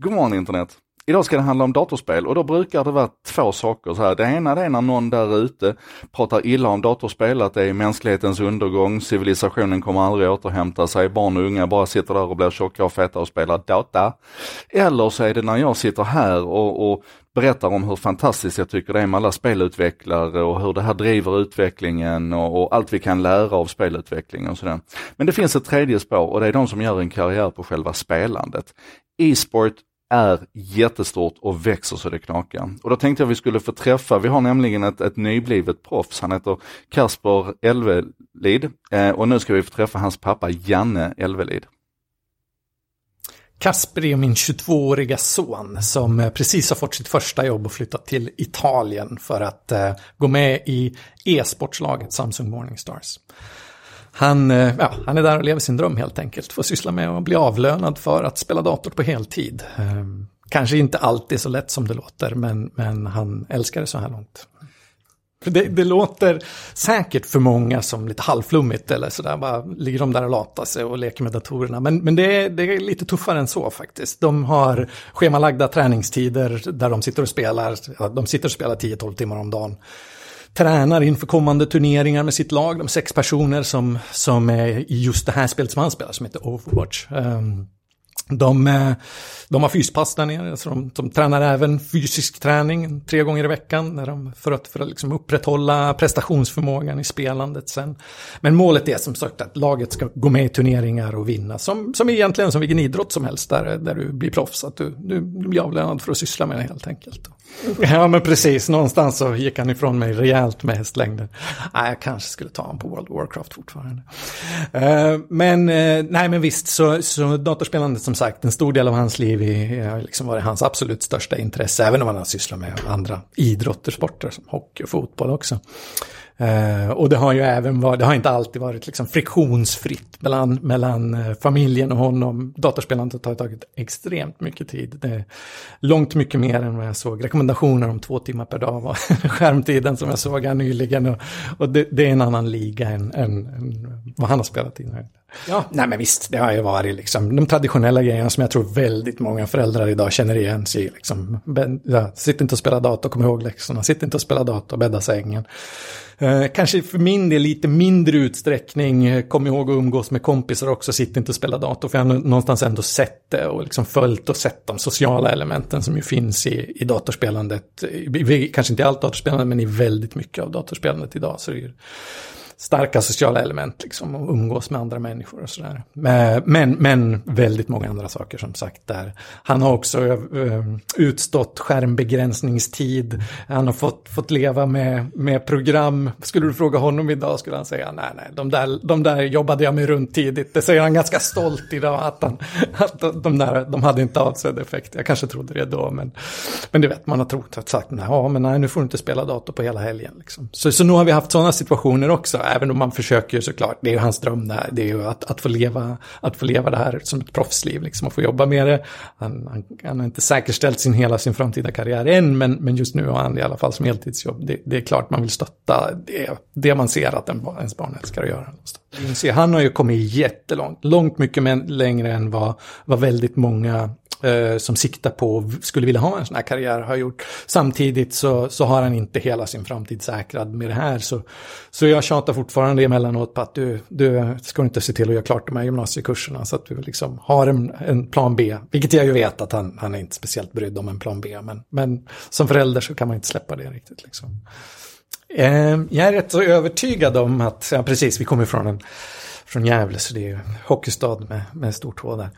God morgon internet! Idag ska det handla om datorspel och då brukar det vara två saker. Så här. Det ena det är när någon där ute pratar illa om datorspel, att det är mänsklighetens undergång, civilisationen kommer aldrig återhämta sig, barn och unga bara sitter där och blir tjocka och feta och spelar data. Eller så är det när jag sitter här och, och berättar om hur fantastiskt jag tycker det är med alla spelutvecklare och hur det här driver utvecklingen och, och allt vi kan lära av spelutvecklingen och sådär. Men det finns ett tredje spår och det är de som gör en karriär på själva spelandet. E-sport är jättestort och växer så det knakar. Och då tänkte jag vi skulle få träffa, vi har nämligen ett, ett nyblivet proffs, han heter Kasper Elvelid eh, och nu ska vi få träffa hans pappa Janne Elvelid. Kasper är min 22-åriga son som eh, precis har fått sitt första jobb och flyttat till Italien för att eh, gå med i e-sportslaget Samsung Morningstars. Han, eh, ja, han är där och lever sin dröm helt enkelt. Får syssla med att bli avlönad för att spela dator på heltid. Ehm, kanske inte alltid så lätt som det låter, men, men han älskar det så här långt. Det, det, låter säkert för många som lite halvflummigt eller sådär, bara ligger de där och latar sig och leker med datorerna. Men, men det, är, det är lite tuffare än så faktiskt. De har schemalagda träningstider där de sitter och spelar, de sitter och spelar 10-12 timmar om dagen tränar inför kommande turneringar med sitt lag. De sex personer som, som är i just det här spelet som han spelar, som heter Overwatch. Um, de, eh, de har fyspass där nere, så de, de tränar även fysisk träning tre gånger i veckan när de, för att, för att liksom upprätthålla prestationsförmågan i spelandet sen. Men målet är som sagt att laget ska gå med i turneringar och vinna, som, som egentligen som vilken idrott som helst där, där du blir proffs, att du, du, du blir avlönad för att syssla med det helt enkelt. Ja, men precis. Någonstans så gick han ifrån mig rejält med hästlängden. Nej, jag kanske skulle ta honom på World of Warcraft fortfarande. Eh, men, eh, nej men visst, så, så datorspelandet som sagt, en stor del av hans liv eh, har liksom varit hans absolut största intresse, även om han har sysslat med andra idrotter, sporter som hockey och fotboll också. Uh, och det har ju även varit, det har inte alltid varit liksom friktionsfritt mellan, mellan eh, familjen och honom. Datorspelandet har tagit extremt mycket tid. Det är långt mycket mer än vad jag såg. Rekommendationer om två timmar per dag var skärmtiden som jag såg här nyligen. Och, och det, det, är en annan liga än, än, än vad han har spelat in. Ja, nej men visst, det har ju varit liksom de traditionella grejerna som jag tror väldigt många föräldrar idag känner igen sig i. Liksom, ja, sitt inte och spela dator, kom ihåg läxorna, sitt inte och spela dator, bädda sängen. Eh, kanske för min del lite mindre utsträckning, eh, kom ihåg att umgås med kompisar också, sitt inte och spela dator, för jag har någonstans ändå sett det och liksom följt och sett de sociala elementen som ju finns i, i datorspelandet. I, kanske inte i allt datorspelande, men i väldigt mycket av datorspelandet idag. Så det är starka sociala element, liksom, och umgås med andra människor och sådär. Eh, men, men väldigt många andra saker som sagt där. Han har också eh, utstått skärmbegränsningstid. Han har fått, fått leva med, med program. Skulle du fråga honom idag skulle han säga nej, nej, de där, de där jobbade jag med runt tidigt. Det säger han ganska stolt idag att, han, att de, de där, de hade inte avsedd effekt. Jag kanske trodde det då, men, men det vet man har trott att sagt, nej, men nej, nu får du inte spela dator på hela helgen. Liksom. Så, så nu har vi haft sådana situationer också även om man försöker såklart, det är ju hans dröm där, det är ju att, att, få, leva, att få leva det här som ett proffsliv, liksom, och få jobba med det. Han, han, han har inte säkerställt sin, hela sin framtida karriär än, men, men just nu har han det i alla fall som heltidsjobb. Det, det är klart man vill stötta det, det man ser att en, ens barn älskar att göra. Han har ju kommit jättelångt, långt mycket längre än vad, vad väldigt många Eh, som siktar på skulle vilja ha en sån här karriär har gjort. Samtidigt så, så har han inte hela sin framtid säkrad med det här. Så, så jag tjatar fortfarande emellanåt på att du, du ska inte se till att göra klart de här gymnasiekurserna så att du liksom har en, en plan B. Vilket jag ju vet att han, han är inte speciellt brydd om en plan B. Men, men som förälder så kan man inte släppa det riktigt. Liksom. Eh, jag är rätt så övertygad om att, ja precis, vi kommer från en från Gävle, så det är ju hockeystad med, med stort H där.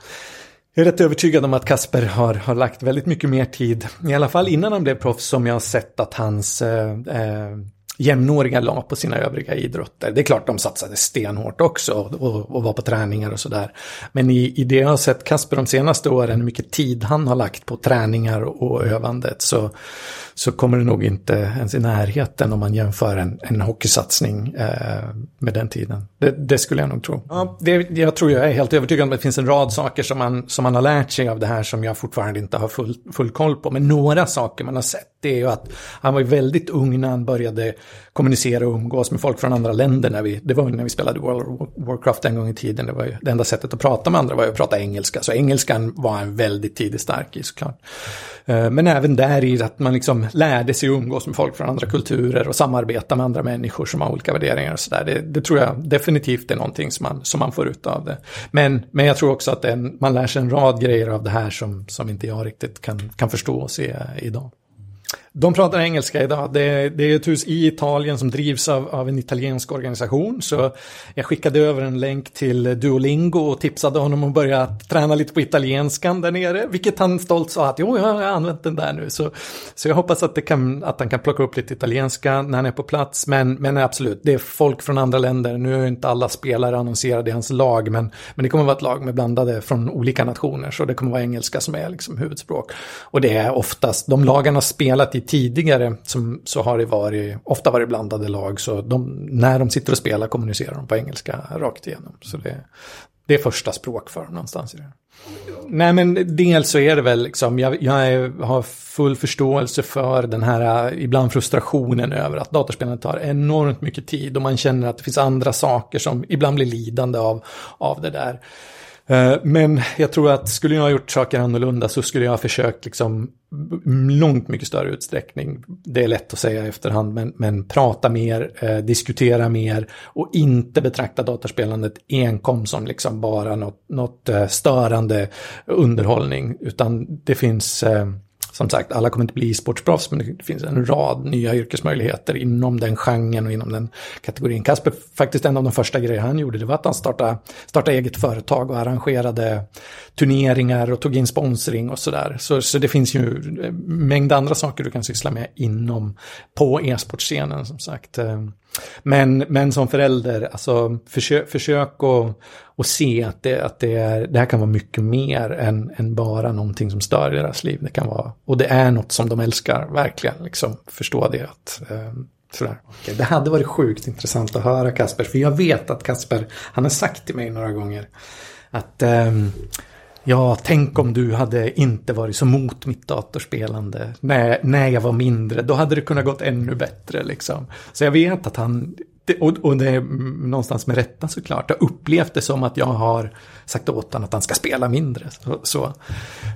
Jag är rätt övertygad om att Kasper har, har lagt väldigt mycket mer tid, i alla fall innan han blev proffs, som jag har sett att hans eh, eh, jämnåriga la på sina övriga idrotter. Det är klart de satsade stenhårt också och, och var på träningar och sådär. Men i, i det jag har sett Kasper de senaste åren, hur mycket tid han har lagt på träningar och övandet, så, så kommer det nog inte ens i närheten om man jämför en, en hockeysatsning eh, med den tiden. Det, det, skulle jag nog tro. Ja, det, jag tror jag är helt övertygad om att det finns en rad saker som man, som man har lärt sig av det här som jag fortfarande inte har full, full koll på. Men några saker man har sett det är ju att han var ju väldigt ung när han började kommunicera och umgås med folk från andra länder. När vi, det var när vi spelade World of Warcraft en gång i tiden. Det, var ju, det enda sättet att prata med andra var ju att prata engelska. Så engelskan var han väldigt tidigt stark i såklart. Eh, men även där i att man liksom lärde sig umgås med folk från andra kulturer och samarbeta med andra människor som har olika värderingar och sådär. Det, det, tror jag definitivt är någonting som man, som man får ut av det. Men, men jag tror också att en, man lär sig en rad grejer av det här som, som inte jag riktigt kan, kan förstå och se idag. De pratar engelska idag. Det, det, är ett hus i Italien som drivs av, av, en italiensk organisation. Så jag skickade över en länk till Duolingo och tipsade honom att börja träna lite på italienskan där nere. Vilket han stolt sa att jo, jag har använt den där nu. Så, så jag hoppas att, det kan, att han kan plocka upp lite italienska när han är på plats. Men, men absolut, det är folk från andra länder. Nu är inte alla spelare annonserade i hans lag. Men, men det kommer vara ett lag med blandade från olika nationer. Så det kommer vara engelska som är liksom huvudspråk. Och det är oftast, de lagarna spelat i tidigare som, så har det varit, ofta varit blandade lag. Så de, när de sitter och spelar kommunicerar de på engelska rakt igenom. Så det, det är första språk för dem någonstans i det. Nej men dels så är det väl liksom, jag, jag är, har full förståelse för den här ibland frustrationen över att datorspelandet tar enormt mycket tid och man känner att det finns andra saker som ibland blir lidande av, av det där. Eh, men jag tror att skulle jag ha gjort saker annorlunda så skulle jag ha försökt liksom långt mycket större utsträckning. Det är lätt att säga i efterhand, men, men prata mer, eh, diskutera mer och inte betrakta datorspelandet enkom som liksom bara något, något eh, störande underhållning, utan det finns eh, som sagt, alla kommer inte bli e-sportsproffs, men det finns en rad nya yrkesmöjligheter inom den genren och inom den kategorin. Kasper, faktiskt en av de första grejer han gjorde, det var att han startade, startade eget företag och arrangerade turneringar och tog in sponsring och sådär. Så, så det finns ju en mängd andra saker du kan syssla med inom, på e-sportscenen som sagt. Eh, men, men som förälder, alltså försök, försök att, att se att, det, att det, är, det här kan vara mycket mer än, än bara någonting som stör deras liv. Det kan vara, och det är något som de älskar, verkligen. Liksom, förstå det. Att, eh, sådär. Okay. Det hade varit sjukt intressant att höra Kasper, för jag vet att Kasper, han har sagt till mig några gånger att eh, Ja, tänk om du hade inte varit så mot mitt datorspelande när, när jag var mindre. Då hade det kunnat gått ännu bättre liksom. Så jag vet att han, och, och det är någonstans med rätta såklart, har upplevt det som att jag har sagt åt honom att han ska spela mindre. Så, så,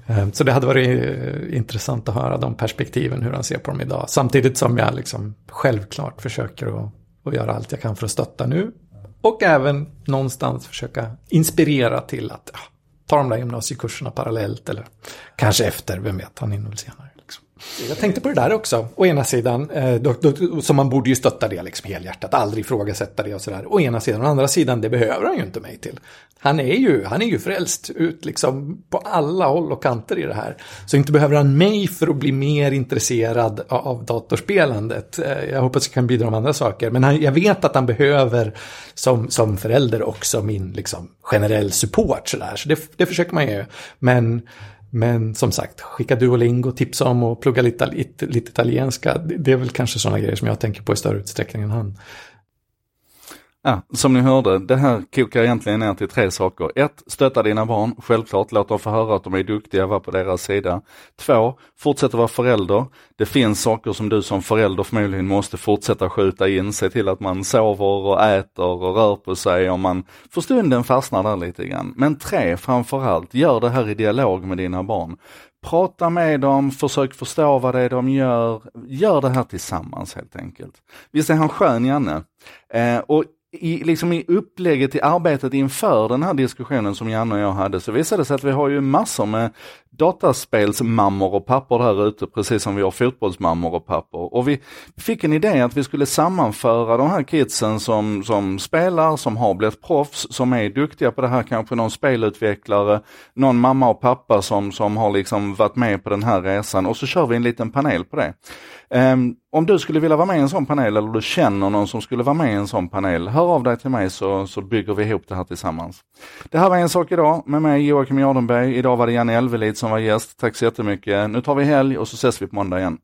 eh, så det hade varit eh, intressant att höra de perspektiven, hur han ser på dem idag. Samtidigt som jag liksom självklart försöker att, att göra allt jag kan för att stötta nu. Och även någonstans försöka inspirera till att ja, ta de där gymnasiekurserna parallellt eller kanske efter, vem vet, han hinner väl senare. Liksom. Jag tänkte på det där också, å ena sidan, eh, då, då, så man borde ju stötta det liksom helhjärtat, aldrig ifrågasätta det och sådär. Å ena sidan, å andra sidan, det behöver han ju inte mig till. Han är ju, han är ju frälst ut liksom på alla håll och kanter i det här. Så inte behöver han mig för att bli mer intresserad av datorspelandet. Eh, jag hoppas jag kan bidra med andra saker, men han, jag vet att han behöver som, som förälder också min liksom, generell support sådär. Så det, det försöker man ju. Men men som sagt, skicka Duolingo, tipsa om och plugga lite, lite, lite italienska. Det är väl kanske sådana grejer som jag tänker på i större utsträckning än han. Ja, som ni hörde, det här kokar egentligen ner till tre saker. Ett, stötta dina barn, självklart, låt dem få höra att de är duktiga, var på deras sida. Två, fortsätt att vara förälder. Det finns saker som du som förälder förmodligen måste fortsätta skjuta in, se till att man sover och äter och rör på sig om man för stunden fastnar där lite grann. Men tre, framförallt, gör det här i dialog med dina barn. Prata med dem, försök förstå vad det är de gör. Gör det här tillsammans helt enkelt. Visst är han skön, Janne? Eh, och i, liksom i upplägget i arbetet inför den här diskussionen som Janne och jag hade så visade det sig att vi har ju massor med dataspelsmammor och pappor här ute, precis som vi har fotbollsmammor och pappor. Och vi fick en idé att vi skulle sammanföra de här kidsen som, som spelar, som har blivit proffs, som är duktiga på det här, kanske någon spelutvecklare, någon mamma och pappa som, som har liksom varit med på den här resan och så kör vi en liten panel på det. Um, om du skulle vilja vara med i en sån panel eller du känner någon som skulle vara med i en sån panel, hör av dig till mig så, så bygger vi ihop det här tillsammans. Det här var en sak idag med mig Joakim Jardenberg. Idag var det Janne Elvelid som var gäst. Tack så jättemycket. Nu tar vi helg och så ses vi på måndag igen.